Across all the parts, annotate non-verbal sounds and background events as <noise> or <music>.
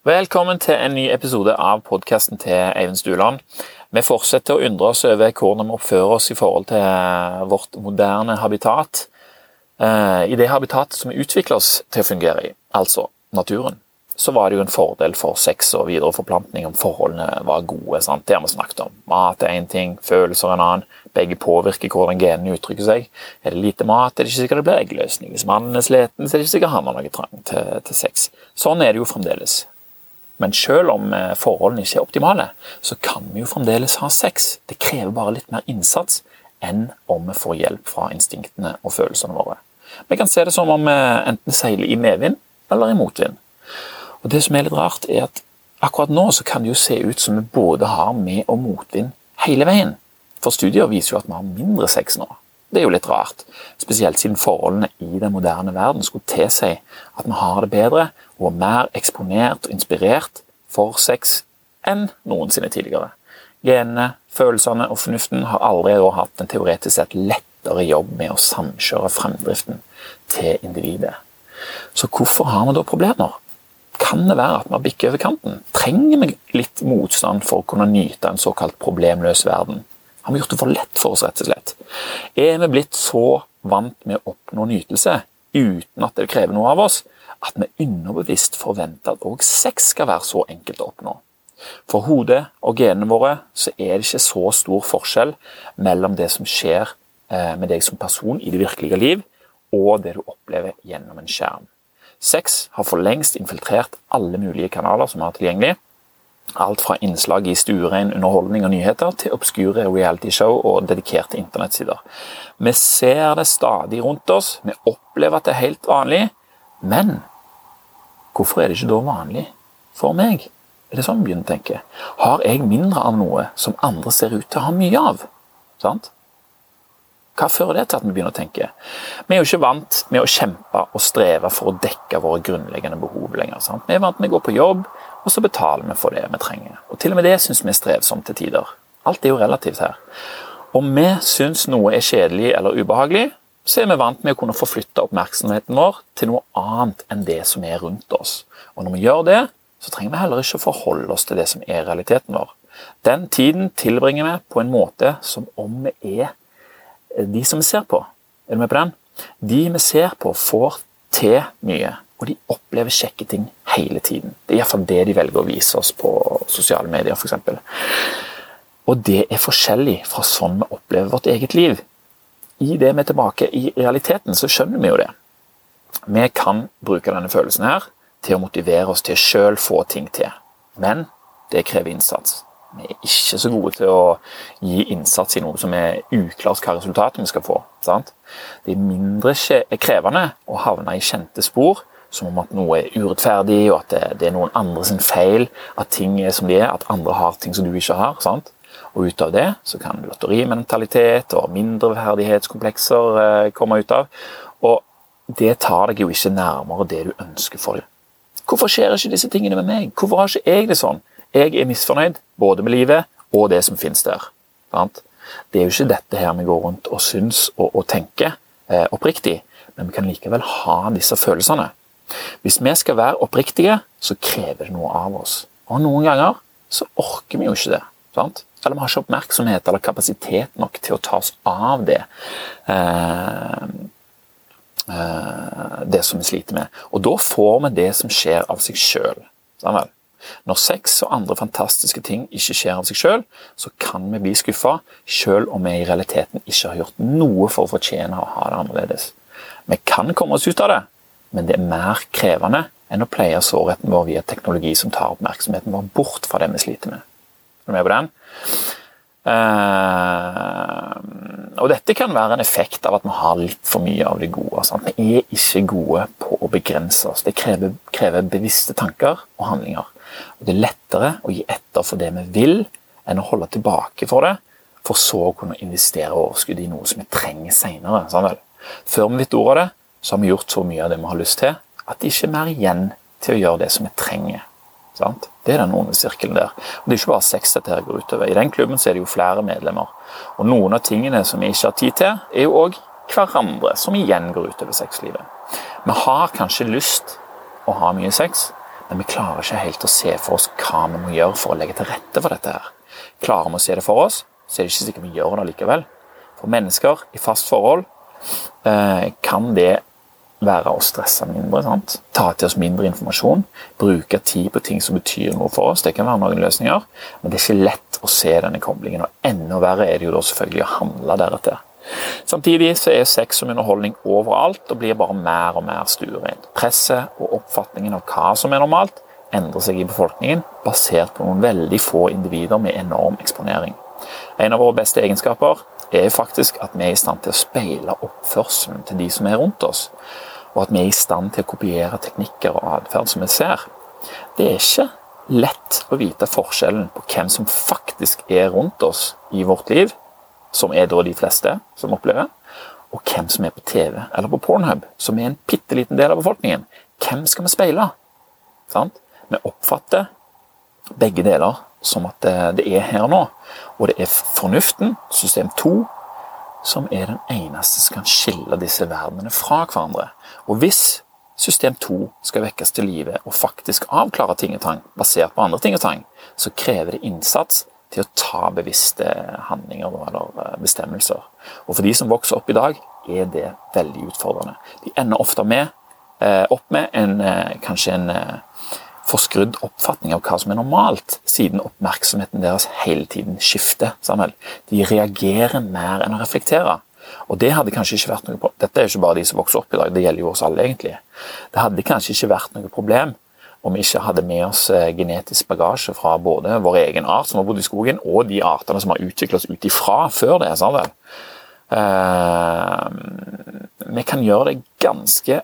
Velkommen til en ny episode av podkasten til Eivind Stuland. Vi fortsetter å undre oss over hvordan vi oppfører oss i forhold til vårt moderne habitat. Eh, I det habitatet som vi utvikler oss til å fungere i, altså naturen, så var det jo en fordel for sex og videre forplantning om forholdene var gode. Sant? Det har vi snakket om. Mat er én ting, følelser en annen. Begge påvirker hvordan genene uttrykker seg. Er det lite mat, er det ikke sikkert det blir eggløsning. Hvis mannen er sliten, så er det ikke sikkert han har noe trang til, til sex. Sånn er det jo fremdeles. Men selv om eh, forholdene ikke er optimale, så kan vi jo fremdeles ha sex. Det krever bare litt mer innsats enn om vi får hjelp fra instinktene og følelsene våre. Vi kan se det som om vi enten seiler i medvind eller i motvind. Og Det som er litt rart, er at akkurat nå så kan det jo se ut som vi både har med- og motvind hele veien. For studier viser jo at vi har mindre sex nå. Det er jo litt rart, spesielt siden forholdene i den moderne verden skulle tilsi at vi har det bedre og er mer eksponert og inspirert for sex enn noensinne tidligere. Genene, følelsene og fornuften har aldri hatt en teoretisk sett lettere jobb med å samkjøre fremdriften til individet. Så hvorfor har vi da problemer? Kan det være at vi har bikket over kanten? Trenger vi litt motstand for å kunne nyte en såkalt problemløs verden? Har vi gjort det for lett for oss, rett og slett? Er vi blitt så vant med å oppnå nytelse uten at det krever noe av oss, at vi underbevisst forventer at òg sex skal være så enkelt å oppnå? For hodet og genene våre så er det ikke så stor forskjell mellom det som skjer eh, med deg som person i det virkelige liv, og det du opplever gjennom en skjerm. Sex har for lengst infiltrert alle mulige kanaler som vi har tilgjengelig, Alt fra innslag i stuerein underholdning og nyheter til obskure realityshow og dedikerte internettsider. Vi ser det stadig rundt oss, vi opplever at det er helt vanlig, men hvorfor er det ikke da vanlig for meg? Er det sånn vi begynner å tenke? Har jeg mindre av noe som andre ser ut til å ha mye av? Sant? Hva fører det til at vi begynner å tenke? Vi er jo ikke vant med å kjempe og streve for å dekke våre grunnleggende behov lenger. Sant? Vi er vant med å gå på jobb, og så betaler vi for det vi trenger. Og Til og med det syns vi er strevsomt til tider. Alt er jo relativt her. Om vi syns noe er kjedelig eller ubehagelig, så er vi vant med å kunne forflytte oppmerksomheten vår til noe annet enn det som er rundt oss. Og når vi gjør det, så trenger vi heller ikke forholde oss til det som er realiteten vår. Den tiden tilbringer vi på en måte som om vi er de som vi ser på. Er du med på den? De vi ser på, får til mye og de opplever kjekke ting hele tiden. Det er iallfall det de velger å vise oss på sosiale medier f.eks. Og det er forskjellig fra sånn vi opplever vårt eget liv. I det vi er tilbake i realiteten, så skjønner vi jo det. Vi kan bruke denne følelsen her til å motivere oss til sjøl få ting til. Men det krever innsats. Vi er ikke så gode til å gi innsats i noe som er uklart hva resultatet vi skal få. Sant? Det er mindre krevende å havne i kjente spor som om at noe er urettferdig, og at det, det er noen andre sin feil. At ting er som de er, at andre har ting som du ikke har. sant? Og ut av det så kan lotterimentalitet og mindreverdighetskomplekser eh, komme ut av. Og det tar deg jo ikke nærmere det du ønsker for deg. Hvorfor skjer ikke disse tingene med meg? Hvorfor har ikke jeg det sånn? Jeg er misfornøyd både med livet og det som finnes der. Sant? Det er jo ikke dette her vi går rundt og syns og, og tenker eh, oppriktig, men vi kan likevel ha disse følelsene. Hvis vi skal være oppriktige, så krever det noe av oss. Og noen ganger så orker vi jo ikke det. Sant? Eller vi har ikke oppmerksomhet eller kapasitet nok til å ta oss av det. Eh, eh, det som vi sliter med. Og da får vi det som skjer av seg sjøl. Når sex og andre fantastiske ting ikke skjer av seg sjøl, så kan vi bli skuffa, sjøl om vi i realiteten ikke har gjort noe for å fortjene å ha det annerledes. Vi kan komme oss ut av det, men det er mer krevende enn å pleie sårheten vår via teknologi som tar oppmerksomheten vår bort fra det vi sliter med. Er du med på den? Uh, og dette kan være en effekt av at vi har litt for mye av det gode. Sant? Vi er ikke gode på å begrense oss. Det krever, krever bevisste tanker og handlinger. Og Det er lettere å gi etter for det vi vil, enn å holde tilbake for det, for så å kunne investere overskuddet i noe som vi trenger seinere. Før vi vet ordet av det, så har vi gjort så mye av det vi har lyst til, at det ikke er mer igjen til å gjøre det som vi trenger. Sant? Det er den onde sirkelen der. Og Det er ikke bare sex dette her går utover. I den klubben så er det jo flere medlemmer. Og noen av tingene som vi ikke har tid til, er jo òg hverandre, som igjen går utover sexlivet. Vi har kanskje lyst å ha mye sex, men vi klarer ikke helt å se for oss hva vi må gjøre for å legge til rette for dette. her. Klarer vi å se det for oss, så er det ikke sikkert vi gjør det likevel. For mennesker i fast forhold eh, kan det være å stresse mindre. Sant? Ta til oss mindre informasjon. Bruke tid på ting som betyr noe for oss. Det kan være noen løsninger, men det er ikke lett å se denne koblingen. Og enda verre er det jo da selvfølgelig å handle deretter. Samtidig så er sex som underholdning overalt og blir bare mer og mer stuerent. Presset og oppfatningen av hva som er normalt, endrer seg i befolkningen basert på noen veldig få individer med enorm eksponering. En av våre beste egenskaper er faktisk at vi er i stand til å speile oppførselen til de som er rundt oss, og at vi er i stand til å kopiere teknikker og atferd som vi ser. Det er ikke lett å vite forskjellen på hvem som faktisk er rundt oss i vårt liv, som er da de fleste som opplever, og hvem som er på TV eller på Pornhub, som er en bitte liten del av befolkningen. Hvem skal vi speile? Sant? Vi oppfatter begge deler som at det er her nå. Og det er fornuften, system 2, som er den eneste som kan skille disse verdenene fra hverandre. Og hvis system 2 skal vekkes til live og faktisk avklare ting og tang basert på andre ting og tang, så krever det innsats til å ta bevisste handlinger eller eh, bestemmelser. Og for de som vokser opp i dag, er det veldig utfordrende. De ender ofte med, eh, opp med en, eh, kanskje en forskrudd oppfatning av hva som er normalt, siden oppmerksomheten deres hele tiden skifter. Samuel. De reagerer mer enn å reflektere. Og det hadde kanskje ikke vært noe Dette er jo ikke bare de som vokser opp i dag, det gjelder jo oss alle, egentlig. Det hadde kanskje ikke vært noe problem om vi ikke hadde med oss eh, genetisk bagasje fra både vår egen art som har bodd i skogen, og de artene som har utviklet oss ut ifra før det. Samuel. Uh, vi kan gjøre det ganske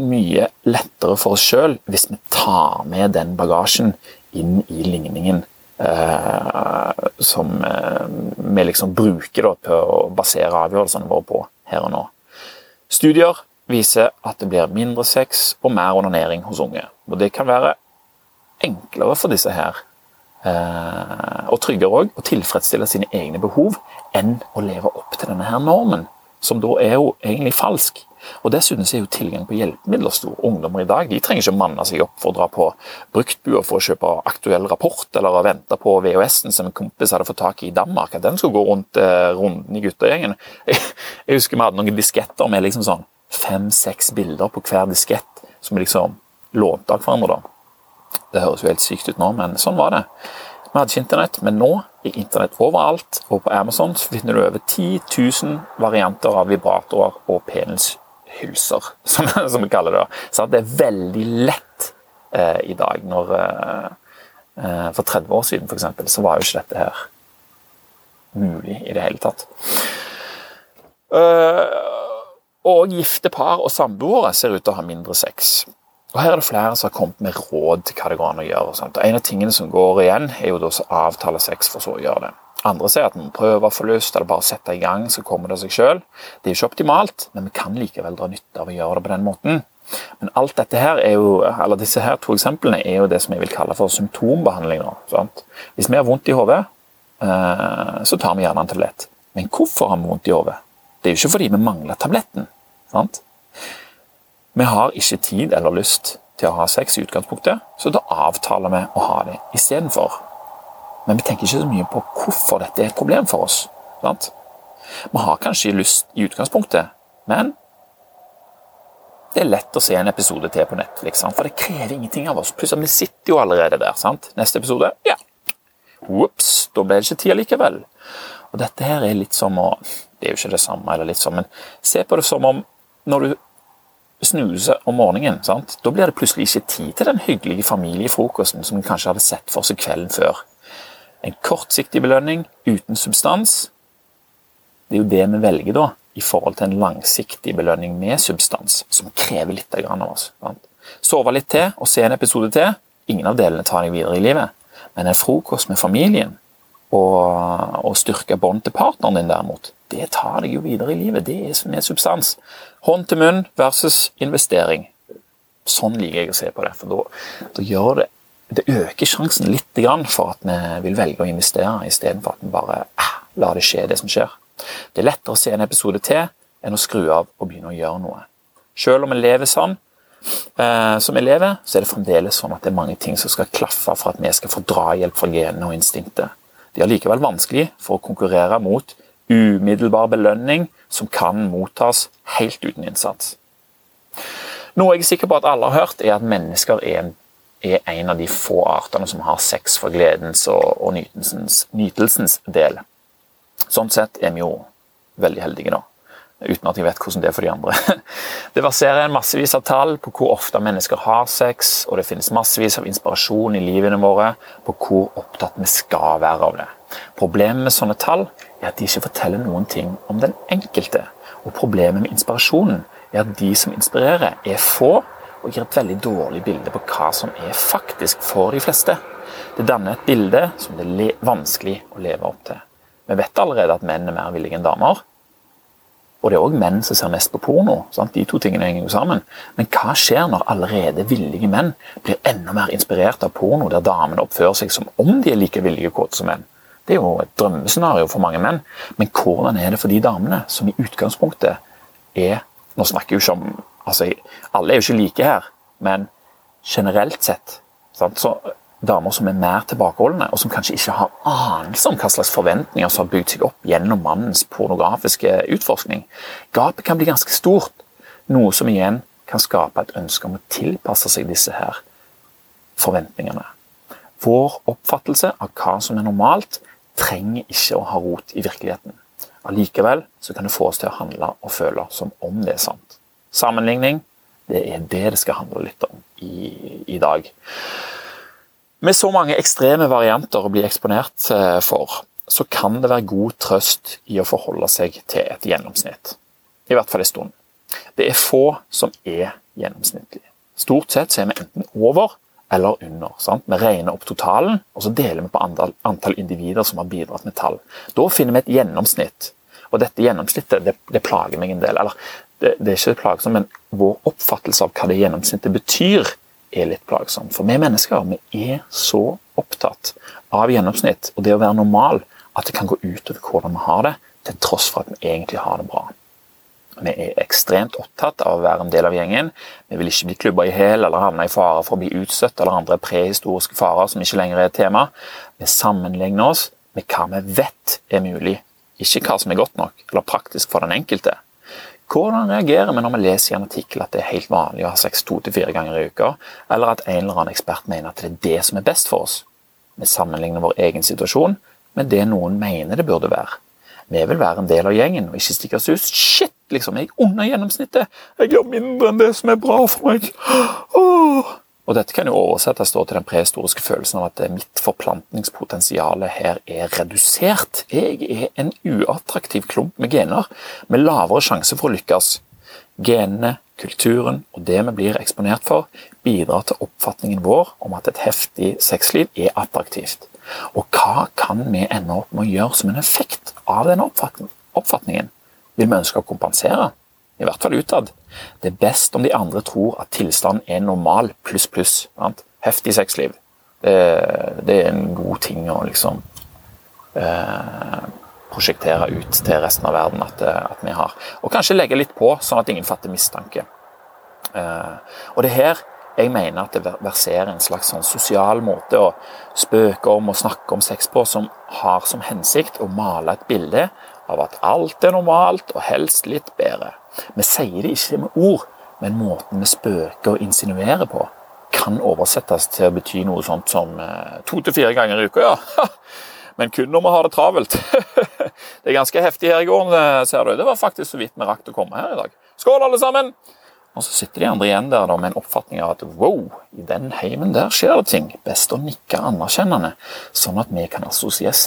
mye lettere for oss sjøl hvis vi tar med den bagasjen inn i ligningen eh, som eh, vi liksom bruker da, på å basere avgjørelsene våre på her og nå. Studier viser at det blir mindre sex og mer onanering hos unge. Og det kan være enklere for disse her, eh, og tryggere òg, å tilfredsstille sine egne behov enn å leve opp til denne her normen, som da er jo egentlig falsk. Og Dessuten er jo tilgang på hjelpemidler stor. Ungdommer i dag de trenger ikke manne seg opp for å dra på bruktbua for å kjøpe aktuell rapport, eller å vente på VHS-en som en kompis hadde fått tak i i Danmark. At den skulle gå rundt eh, runden i guttegjengen. <laughs> Jeg, husker vi hadde noen disketter med liksom sånn fem-seks bilder på hver diskett, som vi liksom lånte av hverandre. da. Det høres jo helt sykt ut nå, men sånn var det. Vi hadde ikke internett, men nå er internett overalt, og på Amazon finner du over 10 000 varianter av vibratorer og penis hylser, <laughs> som, som, vi kaller det. Så det er veldig lett eh, i dag. Når, eh, eh for 30 år siden for eksempel, så var jo ikke dette her mulig i det hele tatt. Uh, og gifte par og samboere ser ut til å ha mindre sex. Og Her er det flere som har kommet med råd til hva det går an å gjøre. Sant? Og En av tingene som går igjen, er jo da å avtale sex for så å gjøre det. Andre sier at vi prøver prøve å få lyst, eller bare setter i gang, så kommer det av seg sjøl. Det er ikke optimalt, men vi kan likevel dra nytte av å gjøre det på den måten. Men alt dette her er jo, eller disse her to eksemplene er jo det som jeg vil kalle for symptombehandling. Sant? Hvis vi har vondt i hodet, eh, så tar vi gjerne en tablett. Men hvorfor har vi vondt i hodet? Det er jo ikke fordi vi mangler tabletten. Sant? Vi har ikke tid eller lyst til å ha sex i utgangspunktet, så da avtaler vi å ha det istedenfor. Men vi tenker ikke så mye på hvorfor dette er et problem for oss. Sant? Vi har kanskje lyst i utgangspunktet, men det er lett å se en episode til på Netflix, sant? for det krever ingenting av oss. Plutselig vi sitter jo allerede der. sant? Neste episode ja. Ops, da ble det ikke tid likevel. Og dette her er litt som å Det er jo ikke det samme, eller litt som, men se på det som om når du snuser om morgenen, sant? da blir det plutselig ikke tid til den hyggelige familiefrokosten som du kanskje hadde sett for seg kvelden før. En kortsiktig belønning uten substans, det er jo det vi velger da, i forhold til en langsiktig belønning med substans, som krever litt av oss. Sove litt til og se en episode til. Ingen av delene tar deg videre i livet. Men en frokost med familien og, og styrke bånd til partneren din, derimot, det tar deg jo videre i livet. Det er med substans. Hånd til munn versus investering. Sånn liker jeg å se på det. For da, da gjør det det øker sjansen litt for at vi vil velge å investere, istedenfor at vi bare eh, lar det skje, det som skjer. Det er lettere å se en episode til enn å skru av og begynne å gjøre noe. Selv om vi lever sånn, eh, som elever, så er det fremdeles sånn at det er mange ting som skal klaffe for at vi skal få drahjelp fra genene og instinktet. De har likevel vanskelig for å konkurrere mot umiddelbar belønning som kan mottas helt uten innsats. Noe jeg er sikker på at alle har hørt, er at mennesker er en, er en av de få artene som har sex for gledens og, og nytelsens, nytelsens del. Sånn sett er vi jo veldig heldige, da uten at jeg vet hvordan det er for de andre. <laughs> Det verserer en massevis av tall på hvor ofte mennesker har sex, og det finnes massevis av inspirasjon i livene våre på hvor opptatt vi skal være av det. Problemet med sånne tall er at de ikke forteller noen ting om den enkelte. Og problemet med inspirasjonen er at de som inspirerer, er få og gir et veldig dårlig bilde på hva som er faktisk for de fleste. Det danner et bilde som det er vanskelig å leve opp til. Vi vet allerede at menn er mer villige enn damer, og det er òg menn som ser mest på porno. Sant? De to tingene henger jo sammen. Men hva skjer når allerede villige menn blir enda mer inspirert av porno, der damene oppfører seg som om de er like villige kåte som menn? Det er jo et drømmescenario for mange menn. Men hvordan er det for de damene som i utgangspunktet er Nå snakker jeg jo ikke om altså, Alle er jo ikke like her, men generelt sett sant? så damer som er mer tilbakeholdne, og som kanskje ikke har anelse om hva slags forventninger som har bygd seg opp gjennom mannens pornografiske utforskning. Gapet kan bli ganske stort, noe som igjen kan skape et ønske om å tilpasse seg disse her forventningene. Vår oppfattelse av hva som er normalt, trenger ikke å ha rot i virkeligheten. Allikevel så kan det få oss til å handle og føle som om det er sant. Sammenligning, det er det det skal handle litt om i, i dag. Med så mange ekstreme varianter å bli eksponert eh, for, så kan det være god trøst i å forholde seg til et gjennomsnitt. I hvert fall en stund. Det er få som er gjennomsnittlige. Stort sett så er vi enten over eller under. Sant? Vi regner opp totalen, og så deler vi på antall, antall individer som har bidratt med tall. Da finner vi et gjennomsnitt. Og dette gjennomsnittet det, det plager meg en del. Eller det, det er ikke plagsomt, men vår oppfattelse av hva det gjennomsnittet betyr, er litt plagsom. For vi mennesker vi er så opptatt av gjennomsnitt og det å være normal at det kan gå utover hvordan vi har det, til tross for at vi egentlig har det bra. Vi er ekstremt opptatt av å være en del av gjengen. Vi vil ikke bli klubba i hæl eller havne i fare for å bli utstøtt eller andre prehistoriske farer som ikke lenger er et tema. Vi sammenligner oss med hva vi vet er mulig, ikke hva som er godt nok eller praktisk for den enkelte. Hvordan reagerer vi når vi leser i en artikkel at det er helt vanlig å ha sex to til fire ganger i uka, eller at en eller annen ekspert mener at det er det som er best for oss? Vi sammenligner vår egen situasjon med det noen mener det burde være. Vi vil være en del av gjengen og ikke stikke oss ut. Shit, liksom, jeg er under gjennomsnittet. Jeg gjør mindre enn det som er bra for meg. Åh. Og Dette kan jo oversettes til den prehistoriske følelsen av at mitt forplantningspotensial her er redusert. Jeg er en uattraktiv klump med gener, med lavere sjanse for å lykkes. Genene, kulturen og det vi blir eksponert for, bidrar til oppfatningen vår om at et heftig sexliv er attraktivt. Og hva kan vi ende opp med å gjøre som en effekt av denne oppfatningen? Vil vi ønske å kompensere? I hvert fall utad. Det er best om de andre tror at tilstanden er normal pluss, pluss. Heftig sexliv. Det, det, er en god ting å liksom eh, prosjektere ut til resten av verden at, at, vi har. Og kanskje legge litt på, sånn at ingen fatter mistanke. Eh, og det her jeg mener at det verserer en slags sånn sosial måte å spøke om og snakke om sex på, som har som hensikt å male et bilde av at alt er normalt og helst litt bedre. Vi sier det ikke med ord, men måten vi spøker og insinuerer på, kan oversettes til å bety noe sånt som eh, to til fire ganger i uka, ja. Men kun når vi har det travelt. <laughs> Det er ganske heftig her i går, eh, ser du. Det var faktisk så vidt vi rakk å komme her i dag. Skål, alle sammen! Og så sitter de andre igjen der da, med en oppfatning av at wow, i den heimen der skjer det ting. Best å nikke anerkjennende, sånn at vi kan assosieres,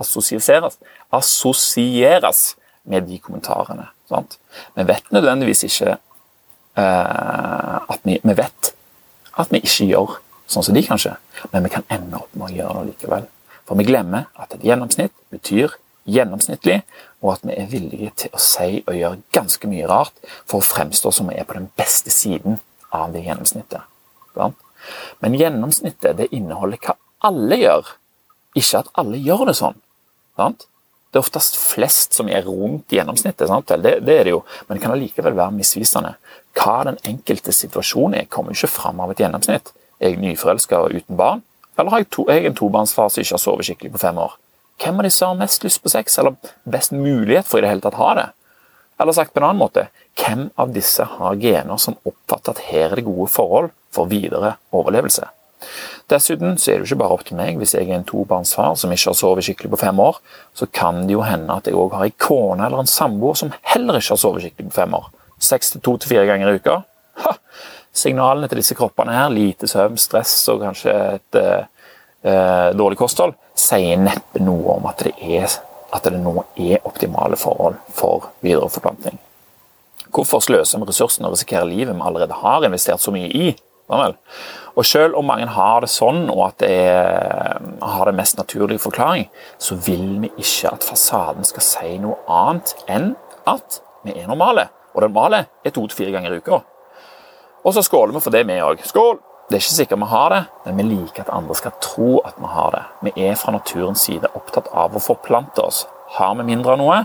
assosieres, assosieres med de kommentarene. Sant? Vi vet nødvendigvis ikke uh, at vi, vi vet at vi ikke gjør sånn som de, kanskje, men vi kan ende opp med å gjøre det likevel. For vi glemmer at et gjennomsnitt betyr gjennomsnittlig, og at vi er villige til å si og gjøre ganske mye rart for å fremstå som vi er på den beste siden av det gjennomsnittet. Sant? Men gjennomsnittet det inneholder hva alle gjør, ikke at alle gjør det sånn. Sant? Det er oftest flest som er rundt gjennomsnittet. Det, det er det jo, men det kan allikevel være misvisende. Hva den enkelte situasjonen er, kommer ikke fram av et gjennomsnitt. Er jeg nyforelska og uten barn, eller har jeg, to, jeg en tobarnsfar som ikke har sovet skikkelig på fem år? Hvem av disse har mest lyst på sex, eller best mulighet for i det hele tatt ha det? Eller sagt på en annen måte, hvem av disse har gener som oppfatter at her er det gode forhold for videre overlevelse? Dessuten så er det jo ikke bare opp til meg. Hvis jeg er en tobarnsfar som ikke har sovet skikkelig på fem år, så kan det jo hende at jeg òg har en kone eller en samboer som heller ikke har sovet skikkelig på fem år. Seks til to til fire ganger i uka. Ha! Signalene til disse kroppene her, lite søvn, stress og kanskje et eh, eh, dårlig kosthold, sier neppe noe om at det, er, at det nå er optimale forhold for videre forplantning. Hvorfor sløse med ressursene og risikere livet vi allerede har investert så mye i? Vel? Og Selv om mange har det sånn, og at det er, har den mest naturlige forklaring, så vil vi ikke at fasaden skal si noe annet enn at vi er normale. Og det normale er to til fire ganger i uka. Og så skåler vi for det, vi òg. Skål! Det er ikke sikkert vi har det, men vi liker at andre skal tro at vi har det. Vi er fra naturens side opptatt av å forplante oss. Har vi mindre av noe,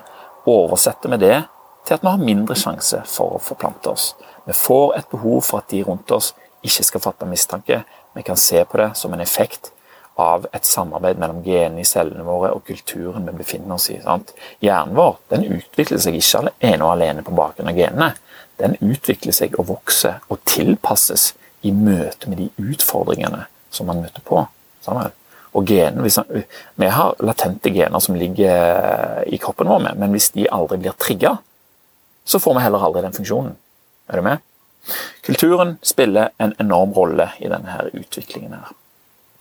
oversetter vi det til at vi har mindre sjanse for å forplante oss. Vi får et behov for at de rundt oss ikke skal fatte mistanke. Vi kan se på det som en effekt av et samarbeid mellom genene i cellene våre og kulturen vi befinner oss i. Sant? Hjernen vår den utvikler seg ikke ene og alene på bakgrunn av genene. Den utvikler seg og vokser og tilpasses i møte med de utfordringene som man møter på. Sammen. Og gener, Vi har latente gener som ligger i kroppen vår, men hvis de aldri blir trigga, så får vi heller aldri den funksjonen. Er du med? Kulturen spiller en enorm rolle i denne her utviklingen. her.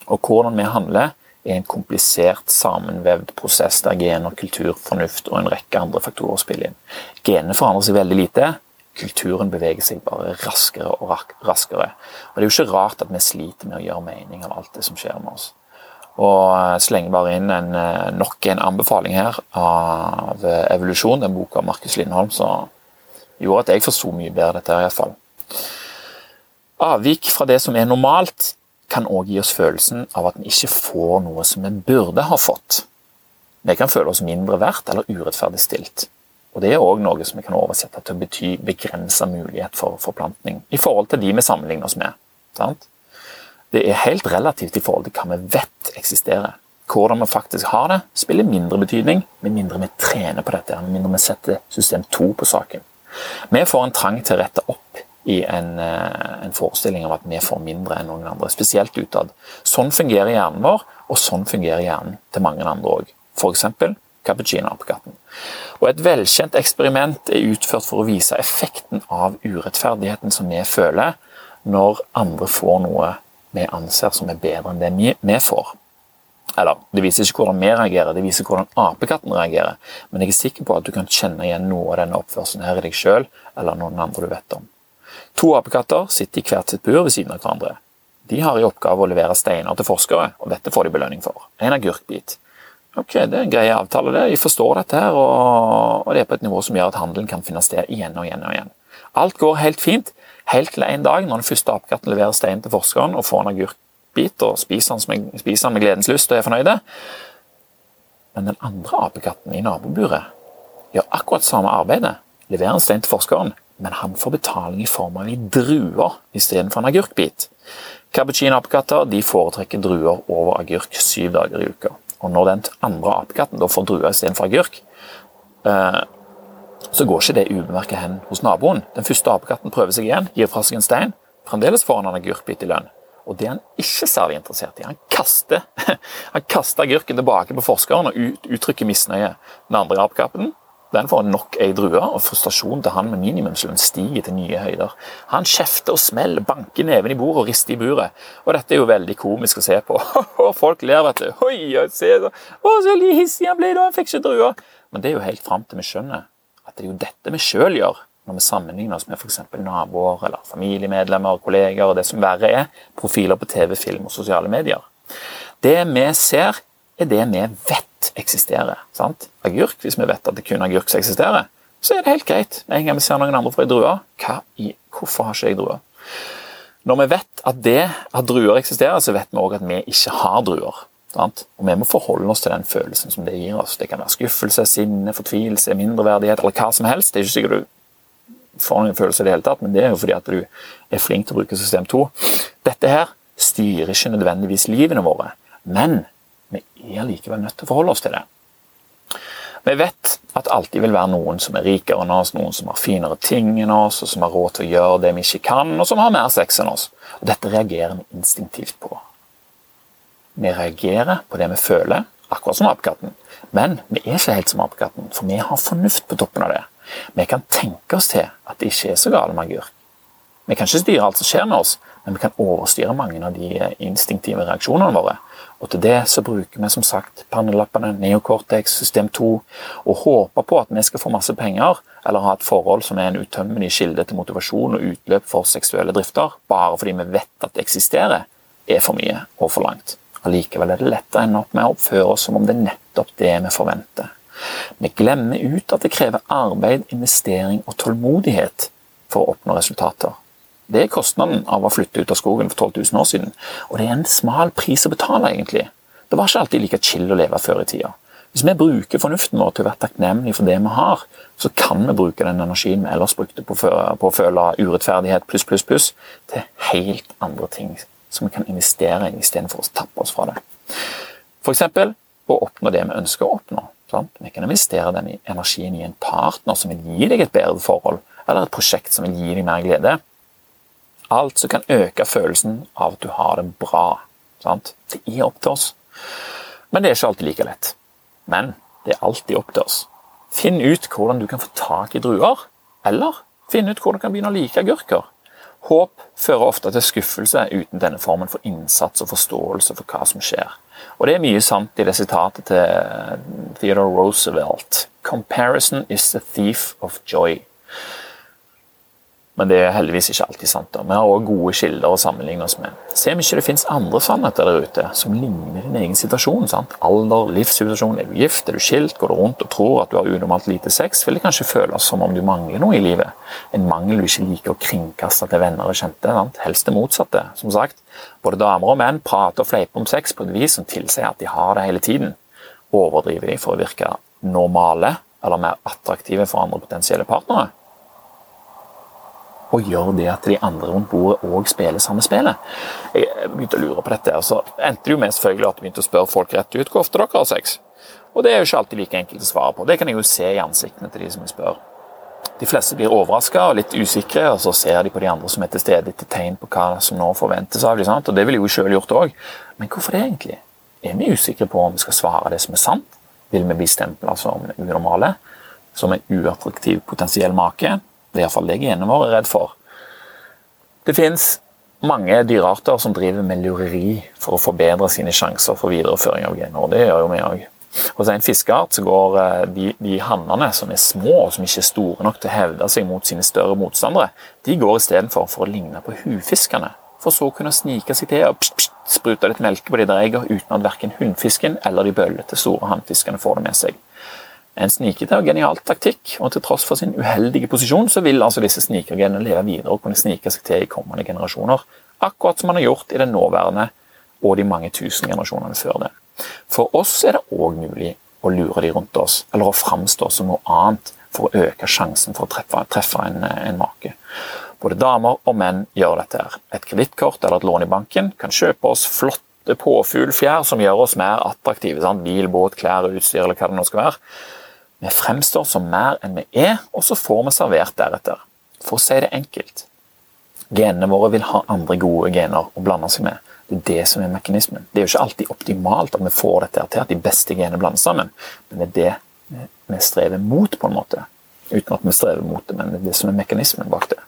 Og hvordan vi handler, er en komplisert, sammenvevd prosess der gener, kultur, fornuft og en rekke andre faktorer spiller inn. Genene forandrer seg veldig lite. Kulturen beveger seg bare raskere og raskere. Og Det er jo ikke rart at vi sliter med å gjøre mening av alt det som skjer med oss. Og eh, slenger bare inn en, eh, nok en anbefaling her av eh, evolusjon, den boka av Markus Lindholm, som gjorde at jeg forsto mye bedre dette. i hvert fall. Avvik fra det som er normalt, kan òg gi oss følelsen av at vi ikke får noe som vi burde ha fått. Vi kan føle oss mindre verdt eller urettferdig stilt. Og Det er òg noe som vi kan oversette til å bety begrensa mulighet for forplantning i forhold til de vi sammenligner oss med. Sant? Det er helt relativt i forhold til hva vi vet eksisterer. Hvordan vi faktisk har det, spiller mindre betydning med mindre vi trener på dette, med mindre vi setter system 2 på saken. Vi får en trang til å rette opp i en, eh, en, forestilling om at vi får mindre enn noen andre, spesielt utad. Sånn fungerer hjernen vår, og sånn fungerer hjernen til mange andre òg. F.eks. cappuccino-apekatten. Og Et velkjent eksperiment er utført for å vise effekten av urettferdigheten som vi føler når andre får noe vi anser som er bedre enn det vi, får. Eller, Det viser ikke hvordan vi reagerer, det viser hvordan apekatten reagerer. Men jeg er sikker på at du kan kjenne igjen noe av denne oppførselen her i deg sjøl eller noen andre du vet om. To apekatter sitter i hvert sitt bur ved siden av hverandre. De har i oppgave å levere steiner til forskere, og dette får de belønning for. En agurkbit. Ok, Det er en grei avtale, det. Jeg forstår dette, her, og det er på et nivå som gjør at handelen kan finne sted igjen og igjen. og igjen. Alt går helt fint, helt til en dag når den første apekatten leverer steinen til forskeren og får en agurkbit og spiser den, spiser den med gledens lyst og er fornøyde. Men den andre apekatten i naboburet gjør akkurat samme arbeidet. Leverer en stein til forskeren, men han får betaling i form av i druer istedenfor en agurkbit. Cappuccino-apekatter foretrekker druer over agurk syv dager i uka. Og Når den andre apekatten får druer istedenfor agurk, eh, så går ikke det ubemerket hen hos naboen. Den første apekatten prøver seg igjen, gir fra seg en stein. Fremdeles får han en agurkbit i lønn. Og det han ikke særlig interessert i. Han kaster, <laughs> han kaster agurken tilbake på forskeren og uttrykker misnøye. Den andre apekatten den får nok ei drue, og frustrasjonen til han med minimumslønn stiger til nye høyder. Han kjefter og smeller, banker neven i bordet og rister i buret. Og dette er jo veldig komisk å se på. <laughs> Folk ler, vet du. Oi, se, å, så hissig han ble da, han fikk ikke drua. Men det er jo helt fram til vi skjønner at det er jo dette vi sjøl gjør når vi sammenligner oss med f.eks. naboer eller familiemedlemmer, kolleger og det som verre er, profiler på TV, film og sosiale medier. Det vi ser, er det vi vet eksisterer. sant? Agurk, hvis vi vet at det kun er agurk som eksisterer, så er det helt greit. Med en gang vi ser noen andre få ei drue, hvorfor har ikke jeg druer? Når vi vet at det at druer eksisterer, så vet vi òg at vi ikke har druer. Og vi må forholde oss til den følelsen som det gir oss. Det kan være skuffelse, sinne, fortvilelse, mindreverdighet eller hva som helst. Det er ikke sikkert du får noen følelse i det hele tatt, men det er jo fordi at du er flink til å bruke system 2. Dette her styrer ikke nødvendigvis livene våre, men vi er likevel nødt til å forholde oss til det. Vi vet at alltid vil være noen som er rikere enn oss, noen som har finere ting enn oss, og som har råd til å gjøre det vi ikke kan, og som har mer sex enn oss. Og Dette reagerer vi instinktivt på. Vi reagerer på det vi føler, akkurat som apekatten. Men vi er ikke helt som apekatten, for vi har fornuft på toppen av det. Vi kan tenke oss til at det ikke er så gale med agurk. Vi kan ikke styre alt som skjer med oss, men vi kan overstyre mange av de instinktive reaksjonene våre. Og til det så bruker vi som sagt pannelappene, neocortex, system 2, og håper på at vi skal få masse penger, eller ha et forhold som er en utømmelig kilde til motivasjon og utløp for seksuelle drifter, bare fordi vi vet at det eksisterer, er for mye og for langt. Allikevel er det lett å ende opp med å oppføre oss som om det er nettopp det vi forventer. Vi glemmer ut at det krever arbeid, investering og tålmodighet for å oppnå resultater. Det er kostnaden av å flytte ut av skogen for 12 000 år siden, og det er en smal pris å betale, egentlig. Det var ikke alltid like chill å leve før i tida. Hvis vi bruker fornuften vår til å være takknemlige for det vi har, så kan vi bruke den energien vi ellers brukte på å føle urettferdighet pluss, pluss, pluss, til helt andre ting som vi kan investere i istedenfor å tappe oss fra det. F.eks. å oppnå det vi ønsker å oppnå. Sant? Vi kan investere den energien i en partner som vil gi deg et bedre forhold, eller et prosjekt som vil gi deg mer glede. Alt som kan øke følelsen av at du har det bra. Sant? Det er opp til oss. Men det er ikke alltid like lett. Men det er alltid opp til oss. Finn ut hvordan du kan få tak i druer, eller finn ut hvordan du kan begynne å like agurker. Håp fører ofte til skuffelse uten denne formen for innsats og forståelse for hva som skjer. Og det er mye sant i det sitatet til Theodore Roosevelt. 'Comparison is the thief of joy'. Men det er heldigvis ikke alltid sant. da. Vi har også gode kilder å sammenligne oss med. Se om ikke det finnes andre sannheter der ute som ligner din egen situasjon. sant? Alder, livssituasjon, er du gift, er du skilt, går du rundt og tror at du har unormalt lite sex, vil det kanskje føles som om du mangler noe i livet. En mangel du ikke liker å kringkaste til venner og kjente. Sant? Helst det motsatte. Som sagt, både damer og menn prater og fleiper om sex på et vis som tilsier at de har det hele tiden. Overdriver de for å virke normale eller mer attraktive for andre potensielle partnere? Og gjør det at de andre rundt bordet òg spiller samme spillet. Jeg begynte å lure på dette, og så endte det jo med selvfølgelig at jeg begynte å spørre folk rett ut hvor ofte dere har sex. Og det er jo ikke alltid like enkelt å svare på. Det kan jeg jo se i ansiktene til de som jeg spør. De fleste blir overraska og litt usikre, og så ser de på de andre som er til stede etter tegn på hva som nå forventes av dem. Og det ville jeg jo sjøl gjort òg. Men hvorfor det, egentlig? Er vi usikre på om vi skal svare det som er sant? Vil vi bli stempla som unormale? Som en uattraktiv potensiell make? Det er iallfall det genene våre er redd for. Det fins mange dyrearter som driver med lureri for å forbedre sine sjanser for videreføring av gener. Det gjør jo vi òg. Hos en fiskeart så går eh, de, de hannene som er små og som ikke er store nok til å hevde seg mot sine større motstandere, de går istedenfor for å ligne på hufiskene. For så å kunne snike seg til og pst, pst, sprute litt melke på de der eggene uten at verken hunnfisken eller de bøllete store hannfiskene får det med seg en snikete og genial taktikk, og til tross for sin uheldige posisjon, så vil altså disse snikergenene leve videre og kunne snike seg til i kommende generasjoner, akkurat som man har gjort i den nåværende og de mange tusen generasjonene før det. For oss er det òg mulig å lure de rundt oss, eller å framstå som noe annet for å øke sjansen for å treffe, treffe en, en make. Både damer og menn gjør dette. her. Et kredittkort eller et lån i banken kan kjøpe oss flotte påfuglfjær som gjør oss mer attraktive. Sant? Bil, båt, klær, utstyr eller hva det nå skal være. Vi fremstår som mer enn vi er, og så får vi servert deretter. For å si det enkelt. Genene våre vil ha andre gode gener å blande seg med. Det er det som er mekanismen. Det er jo ikke alltid optimalt at vi får dette til, at de beste genene blandes sammen, men det er det vi strever mot, på en måte. Uten at vi strever mot det, men det er det som er mekanismen bak det.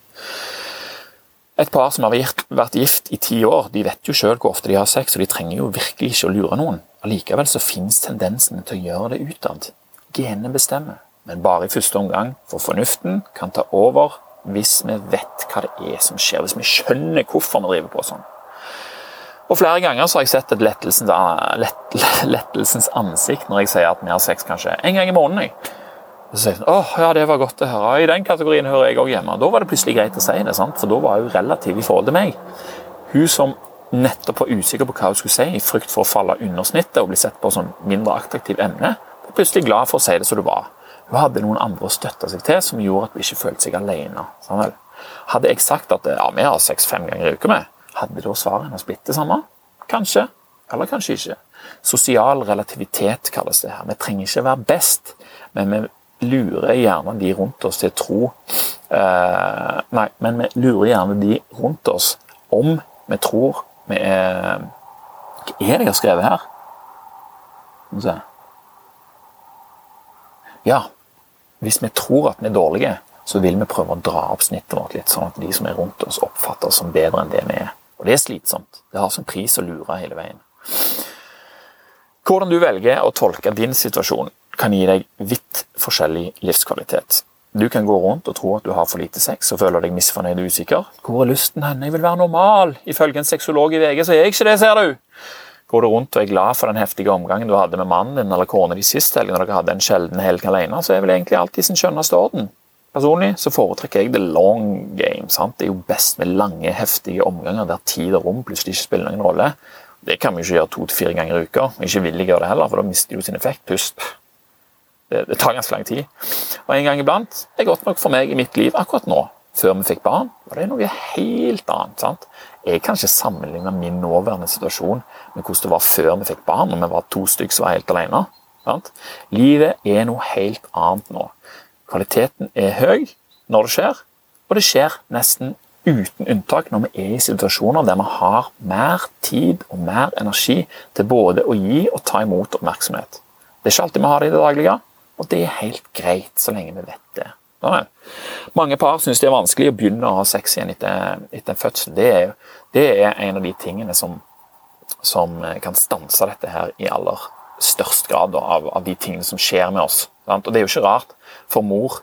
Et par som har vært gift i ti år, de vet jo sjøl hvor ofte de har sex, og de trenger jo virkelig ikke å lure noen. Allikevel så finnes tendensen til å gjøre det utad. Genene bestemmer, men bare i første omgang, for fornuften kan ta over hvis vi vet hva det er som skjer, hvis vi skjønner hvorfor vi driver på sånn. Og Flere ganger så har jeg sett et lettelsens, lett, <laughs> lettelsens ansikt når jeg sier at vi har sex kanskje en gang i måneden. Så sier jeg åh, ja, det var godt å høre. I den kategorien hører jeg òg hjemme. Da var det plutselig greit å si det, sant? for da var hun relativ i forhold til meg. Hun som nettopp var usikker på hva hun skulle si, i frykt for å falle under snittet og bli sett på som mindre attraktiv emne, plutselig glad for å si det som det var. Hun hadde noen andre å støtte seg til som gjorde at hun ikke følte seg alene. Sånn hadde jeg sagt at ja, vi har sex fem ganger i uka, med, hadde da svaret hennes blitt det samme? Kanskje, eller kanskje ikke. Sosial relativitet kalles det her. Vi trenger ikke være best, men vi lurer gjerne de rundt oss til å tro eh, Nei, men vi lurer gjerne de rundt oss om vi tror vi er Hva er det jeg har skrevet her? Skal vi se Ja, hvis vi tror at vi er dårlige, så vil vi prøve å dra opp snittet vårt litt, sånn at de som er rundt oss, oppfatter oss som bedre enn det vi er. Og det er slitsomt. Det har sin pris å lure hele veien. Hvordan du velger å tolke din situasjon, kan gi deg vidt forskjellig livskvalitet. Du kan gå rundt og tro at du har for lite sex og føler deg misfornøyd og usikker. Hvor er lysten hen? Jeg vil være normal. Ifølge en sexolog i VG så er jeg ikke det, ser du. Går du rundt og er glad for den heftige omgangen du hadde med mannen din eller kona di sist helg, når dere hadde en sjelden helg alene, så er vel egentlig alt i sin skjønneste orden. Personlig så foretrekker jeg the long game. sant? Det er jo best med lange, heftige omganger der tid og rom plutselig ikke spiller noen rolle. Det kan vi ikke gjøre to til fire ganger i uka. Ikke vil jeg gjøre det heller, for da mister jo sin effekt. Pust. Det, det, tar ganske lang tid. Og en gang iblant er godt nok for meg i mitt liv akkurat nå. Før vi fikk barn, var det noe helt annet. sant? Jeg kan ikke sammenligne min nåværende situasjon med hvordan det var før vi fikk barn, når vi var to stykker som var helt alene. Sant? Livet er noe helt annet nå. Kvaliteten er høy når det skjer, og det skjer nesten uten unntak når vi er i situasjoner der vi har mer tid og mer energi til både å gi og ta imot oppmerksomhet. Det er ikke alltid vi har det i det daglige, og det er helt greit så lenge vi vet det. Mange par syns det er vanskelig å begynne å ha sex igjen etter, etter fødsel. Det er, det er, en av de tingene som, som, kan stanse dette her i aller størst grad av, av, de tingene som skjer med oss. Sant? Og det er jo ikke rart. For mor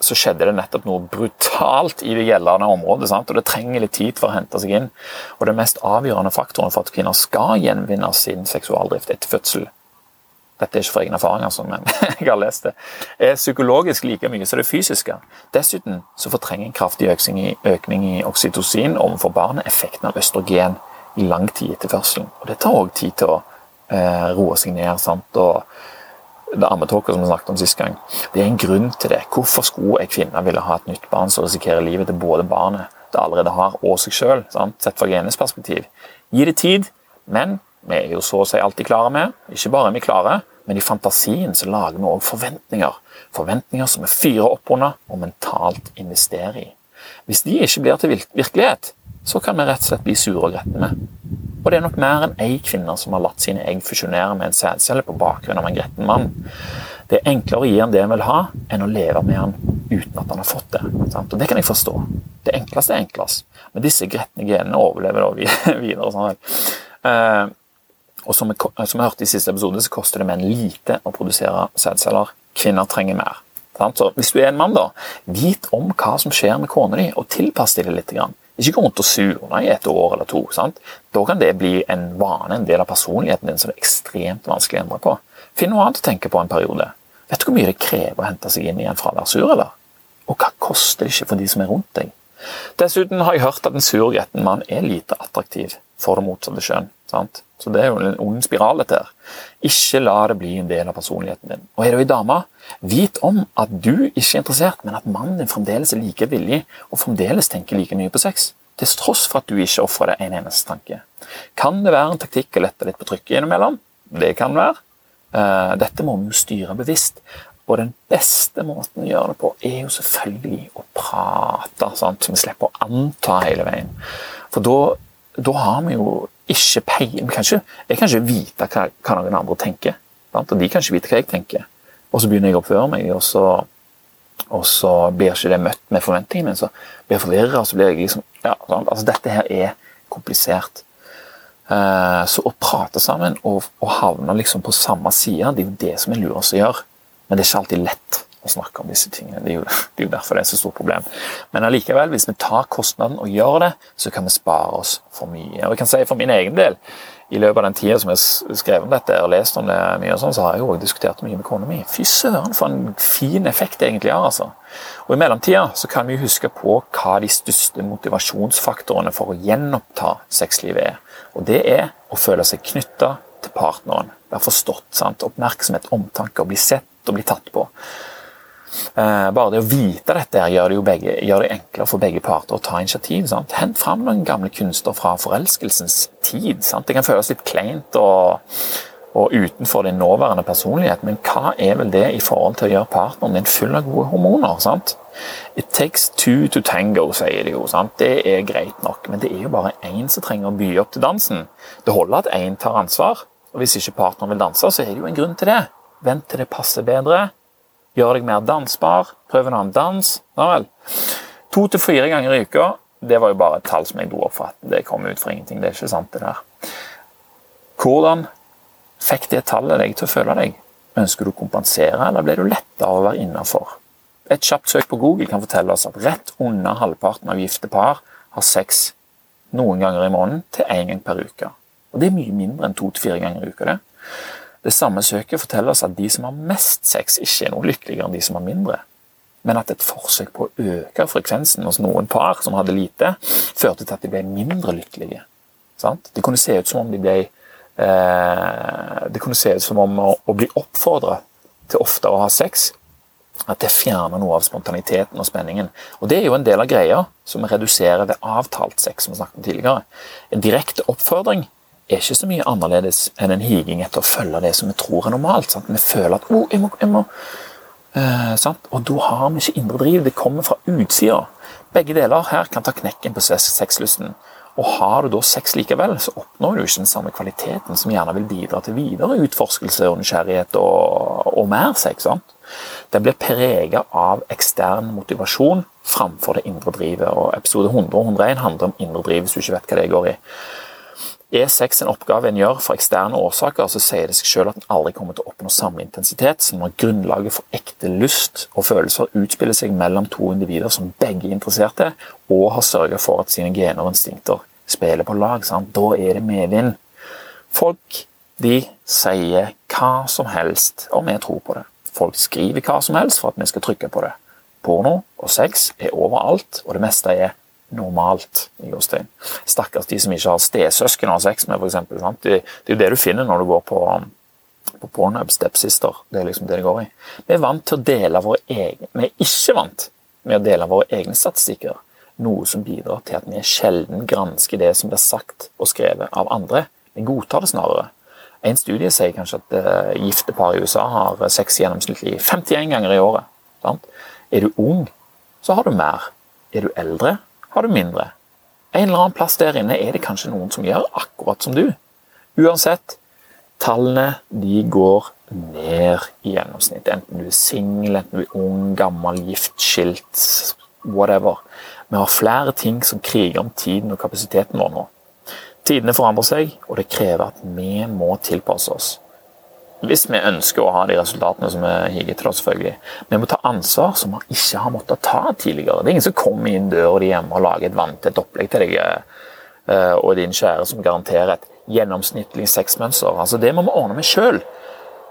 så skjedde det nettopp noe brutalt i det gjeldende området. Sant? Og det trenger litt tid for å hente seg inn. Og den mest avgjørende faktoren for at kvinner skal gjenvinne sin seksualdrift etter fødsel, dette er ikke for egen erfaring, altså, men <laughs> jeg har lest det, er psykologisk like mye som det fysiske. Dessuten så fortrenger en kraftig økning i, økning i oksytocin overfor barnet effekten av østrogen i lang tid etter fødselen. Og Det tar òg tid til å eh, roe seg ned. sant, og det ammetåka som vi snakket om sist gang. Det er en grunn til det. Hvorfor skulle ei kvinne ville ha et nytt barn som risikerer livet til både barnet det allerede har, og seg sjøl, sett fra genes perspektiv? Gi det tid, men vi er jo så å si alltid klare med. Ikke bare er vi klare, men i fantasien så lager vi òg forventninger. Forventninger som vi fyrer opp under og mentalt investerer i. Hvis de ikke blir til virkelighet, så kan vi rett og slett bli sure og gretne. Og det er nok mer enn ei kvinne som har latt sine egg fusjonere med en sædcelle på bakgrunn av en gretten mann. Det er enklere å gi han det han vil ha, enn å leve med han uten at han har fått det. Sant? Og Det kan jeg forstå. Det enkleste er enklest. Men disse gretne genene overlever da <laughs> videre. Sånn. Og som vi, som vi hørte i siste episode, så koster det menn lite å produsere sædceller. Kvinner trenger mer. Så hvis du er en mann, da, vit om hva som skjer med kona di, og tilpass deg det litt. Ikke gå rundt og surne i et år eller to. Sant? Da kan det bli en vane, en del av personligheten din som det er ekstremt vanskelig å endre på. Finn noe annet å tenke på en periode. Vet du hvor mye det krever å hente seg inn igjen fra å være sur, eller? Og hva koster det ikke for de som er rundt deg? Dessuten har jeg hørt at en sur, gretten mann er lite attraktiv for det motsatte kjønn. Sant? Så det er jo en ond spiral, dette her. Ikke la det bli en del av personligheten din. Og er du ei dame, vit om at du ikke er interessert, men at mannen din fremdeles er like villig og fremdeles tenker like mye på sex. Til tross for at du ikke ofrer deg en eneste tanke. Kan det være en taktikk å lette litt på trykket innimellom? Det kan være. Eh, dette må vi jo styre bevisst. Og den beste måten å gjøre det på, er jo selvfølgelig å prate, sant? så vi slipper å anta hele veien. For da, da har vi jo ikke peiling Jeg kan ikke vite hva, hva noen andre tenker. Sant? Og de kan ikke vite hva jeg tenker. Og så begynner jeg å oppføre meg, og så, og så blir ikke det møtt med forventningene mine. Så blir jeg forvirra, og så blir jeg liksom ja, altså Dette her er komplisert. Uh, så å prate sammen og, og havne liksom på samme side, det er jo det som er lurest å gjøre. Men det er ikke alltid lett å snakke om disse tingene. Det er, jo, det er jo derfor det er så stort problem. Men allikevel, hvis vi tar kostnaden og gjør det, så kan vi spare oss for mye. Og jeg kan si For min egen del i løpet av den tida som jeg har skrevet om dette og lest om det mye, og sånn, så har jeg jo også diskutert mye med kona mi. Fy søren, for en fin effekt det egentlig har. altså. Og I mellomtida så kan vi huske på hva de største motivasjonsfaktorene for å gjenoppta sexlivet er. Og det er å føle seg knytta til partneren. Være forstått. sant? Oppmerksomhet, omtanke, å bli sett og bli tatt på. Eh, bare det å vite dette gjør det begge, gjør det enklere for begge parter å ta initiativ. Sant? Hent fram noen gamle kunster fra forelskelsens tid. Sant? Det kan føles litt kleint og, og, utenfor din nåværende personlighet, men hva er vel det i forhold til å gjøre partneren din full av gode hormoner? Sant? It takes two to tango, sier de jo. Sant? Det er greit nok, men det er jo bare én som trenger å by opp til dansen. Det holder at én tar ansvar, og hvis ikke partneren vil danse, så er det jo en grunn til det. Vent til det passer bedre Gjør deg mer dansbar. Prøv en annen dans. Ja vel. To til fire ganger i uka. Det var jo bare et tall som jeg dro opp for at det kom ut for ingenting. Det er ikke sant, det der. Hvordan fikk det tallet deg til å føle deg? Ønsker du å kompensere, eller ble du letta av å være innafor? Et kjapt søk på Google kan fortelle oss at rett under halvparten av gifte par har sex noen ganger i måneden til én gang per uke. Og Det er mye mindre enn to til fire ganger i uka. det. Det samme søket forteller oss at de som har mest sex, ikke er noe lykkeligere enn de som har mindre. Men at et forsøk på å øke frekvensen hos noen par som hadde lite, førte til at de ble mindre lykkelige. Sant? Det kunne se ut som om de ble eh, Det kunne se ut som om å, å bli oppfordra til oftere å ha sex, at det fjerner noe av spontaniteten og spenningen. Og Det er jo en del av greia som reduserer ved avtalt sex, som vi snakket om tidligere. En direkte oppfordring er ikke så mye annerledes enn en higing etter å følge det som vi tror er normalt. Sant? Vi føler at oh, jeg må, jeg må. Eh, Og da har vi ikke indre driv. Det kommer fra utsida. Begge deler her kan ta knekken på sexlysten. Og har du da sex likevel, så oppnår du ikke den samme kvaliteten som gjerne vil bidra til videre utforskelse og nysgjerrighet og, og mer sex. sant? Den blir prega av ekstern motivasjon framfor det indre drivet. og Episode 100 og 101 handler om indre driv, hvis du ikke vet hva det går i. Er sex en oppgave en gjør for eksterne årsaker, så sier det seg selv at en aldri kommer til å oppnå samme intensitet som når grunnlaget for ekte lyst og følelser utspiller seg mellom to individer som begge er interesserte, og har sørga for at sine gener og instinkter spiller på lag. Sant? Da er det medvind. Folk de sier hva som helst, og vi tror på det. Folk skriver hva som helst for at vi skal trykke på det. Porno og sex er overalt, og det meste er normalt. i gåstein. Stakkars de som ikke har stesøsken å ha sex med, f.eks. Det, det er jo det du finner når du går på, på Pornhub Stepsister. Det er liksom det det går i. Vi er vant til å dele våre egne Vi er ikke vant med å dele våre egne statistikker. Noe som bidrar til at vi sjelden gransker det som blir sagt og skrevet av andre. Vi godtar det snarere. En studie sier kanskje at uh, gifte par i USA har sex gjennomsnittlig 51 ganger i året. Sant? Er du ung, så har du mer. Er du eldre, har du mindre. En eller annen plass der inne er det kanskje noen som gjør akkurat som du. Uansett, tallene de går ned i gjennomsnitt. Enten du er singel, enten du er ung, gammel, gift, skilt, whatever. Vi har flere ting som kriger om tiden og kapasiteten vår nå. Tidene forandrer seg, og det krever at vi må tilpasse oss. Hvis vi ønsker å ha de resultatene som vi higer etter, selvfølgelig. Vi må ta ansvar som vi ikke har måttet ta tidligere. Det er ingen som kommer inn døra di hjemme og lager et vanntett opplegg til deg eh, og din kjære som garanterer et gjennomsnittlig sexmønster. Altså, det må vi ordne med sjøl.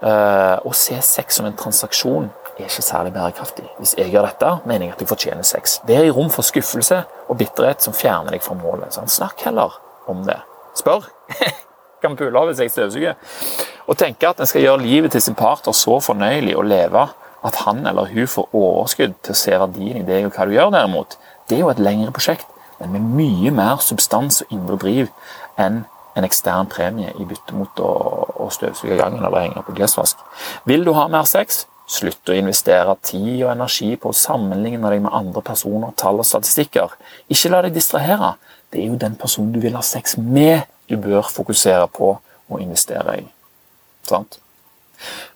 Eh, å se sex som en transaksjon er ikke særlig bærekraftig. Hvis jeg gjør dette, mener jeg at jeg fortjener sex. Det er i rom for skuffelse og bitterhet som fjerner deg fra målet. Så snakk heller om det. Spør. <laughs> kan pule hvis jeg støvsuger. Å tenke at en skal gjøre livet til sin partner så fornøyelig å leve at han eller hun får overskudd til å se verdien i det og hva du gjør, derimot, det er jo et lengre prosjekt, men med mye mer substans og indre driv enn en ekstern premie i bytte mot å, å støvsuge gangen eller henge opp en klesvask. Vil du ha mer sex? Slutt å investere tid og energi på å sammenligne deg med andre personer, tall og statistikker. Ikke la deg distrahere. Det er jo den personen du vil ha sex med, du bør fokusere på å investere i. Sant?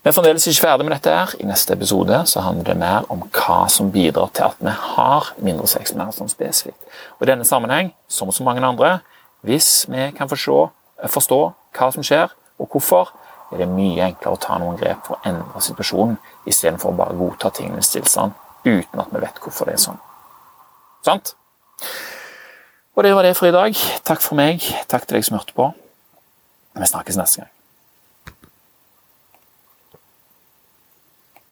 Vi er fremdeles ikke ferdig med dette. her. I neste episode så handler det mer om hva som bidrar til at vi har mindre sex, mer sånn spesifikt. Og I denne sammenheng, som så mange andre, hvis vi kan forstå, forstå hva som skjer, og hvorfor, er det mye enklere å ta noen grep for å endre situasjonen, istedenfor å bare godta tingenes tilstand uten at vi vet hvorfor det er sånn. Sant? Og det var det for i dag. Takk for meg. Takk til deg som hørte på. Vi snakkes neste gang.